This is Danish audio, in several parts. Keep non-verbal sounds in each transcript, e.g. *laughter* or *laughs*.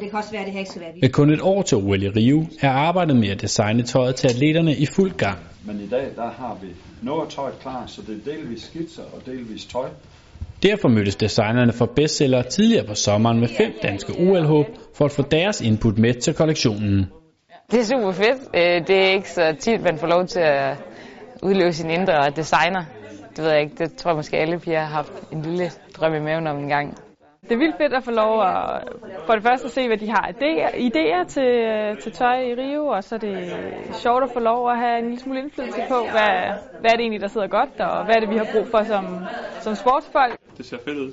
Og det kan også være, at det her ikke skal være Med kun et år til OL i Rio er arbejdet med at designe tøjet til atleterne i fuld gang. Men i dag der har vi noget tøjet klar, så det er delvis skitser og delvis tøj. Derfor mødtes designerne for bestseller tidligere på sommeren med fem danske OL-håb for at få deres input med til kollektionen. Det er super fedt. Øh, det er ikke så tit, man får lov til at udleve sin indre designer. Det ved jeg ikke. Det tror jeg måske alle piger har haft en lille drøm i maven om en gang. Det er vildt fedt at få lov at for det første at se, hvad de har idéer, idéer til, til tøj i Rio, og så er det sjovt at få lov at have en lille smule indflydelse på, hvad, hvad er det egentlig, der sidder godt, og hvad er det, vi har brug for som, som sportsfolk. Det ser fedt ud.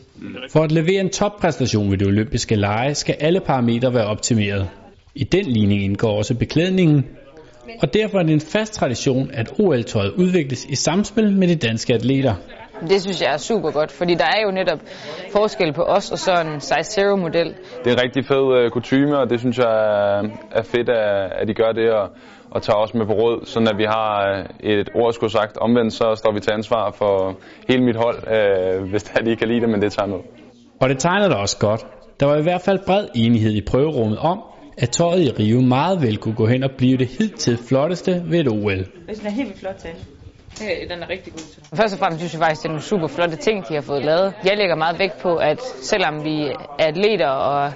For at levere en toppræstation ved det olympiske lege, skal alle parametre være optimeret. I den ligning indgår også beklædningen, og derfor er det en fast tradition, at OL-tøjet udvikles i samspil med de danske atleter. Det synes jeg er super godt, fordi der er jo netop forskel på os og så en size zero model. Det er en rigtig fed uh, kutume, og det synes jeg er fedt, at, at de gør det og, og tager os med på råd, sådan at vi har et ord skulle sagt. Omvendt så står vi til ansvar for hele mit hold, uh, hvis der de ikke kan lide det, men det tager med. Og det tegner da også godt. Der var i hvert fald bred enighed i prøverummet om, at tøjet i Rio meget vel kunne gå hen og blive det hidtil flotteste ved et OL. Det er helt vildt flot til. Den er rigtig god til. Først og fremmest synes jeg faktisk, det er nogle super flotte ting, de har fået lavet. Jeg lægger meget vægt på, at selvom vi er atleter og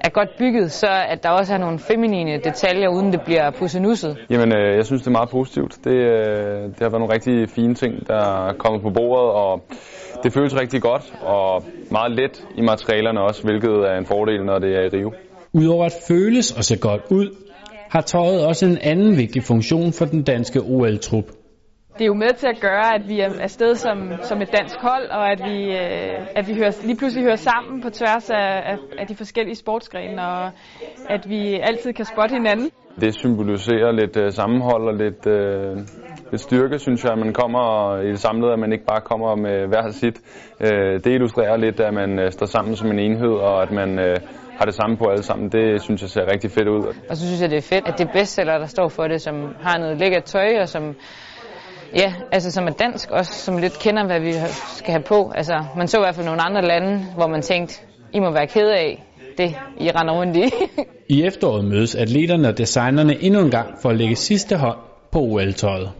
er godt bygget, så at der også er nogle feminine detaljer, uden det bliver pussenusset. Jamen, øh, jeg synes, det er meget positivt. Det, øh, det har været nogle rigtig fine ting, der er kommet på bordet, og det føles rigtig godt og meget let i materialerne også, hvilket er en fordel, når det er i Rio. Udover at føles og se godt ud, har tøjet også en anden vigtig funktion for den danske OL-trup. Det er jo med til at gøre, at vi er afsted som, som et dansk hold, og at vi, øh, at vi hører, lige pludselig hører sammen på tværs af, af, af de forskellige sportsgrene, og at vi altid kan spotte hinanden. Det symboliserer lidt uh, sammenhold og lidt, uh, lidt styrke, synes jeg, at man kommer i det samlede, at man ikke bare kommer med hver sit. Uh, det illustrerer lidt, at man uh, står sammen som en enhed, og at man uh, har det samme på alle sammen. Det synes jeg ser rigtig fedt ud. Og så synes jeg, det er fedt, at det er bestseller, der står for det, som har noget lækkert tøj, og som Ja, altså som er dansk også, som lidt kender, hvad vi skal have på. Altså, man så i hvert fald nogle andre lande, hvor man tænkte, I må være ked af det, I render rundt i. *laughs* I efteråret mødes atleterne og designerne endnu en gang for at lægge sidste hånd på OL-tøjet.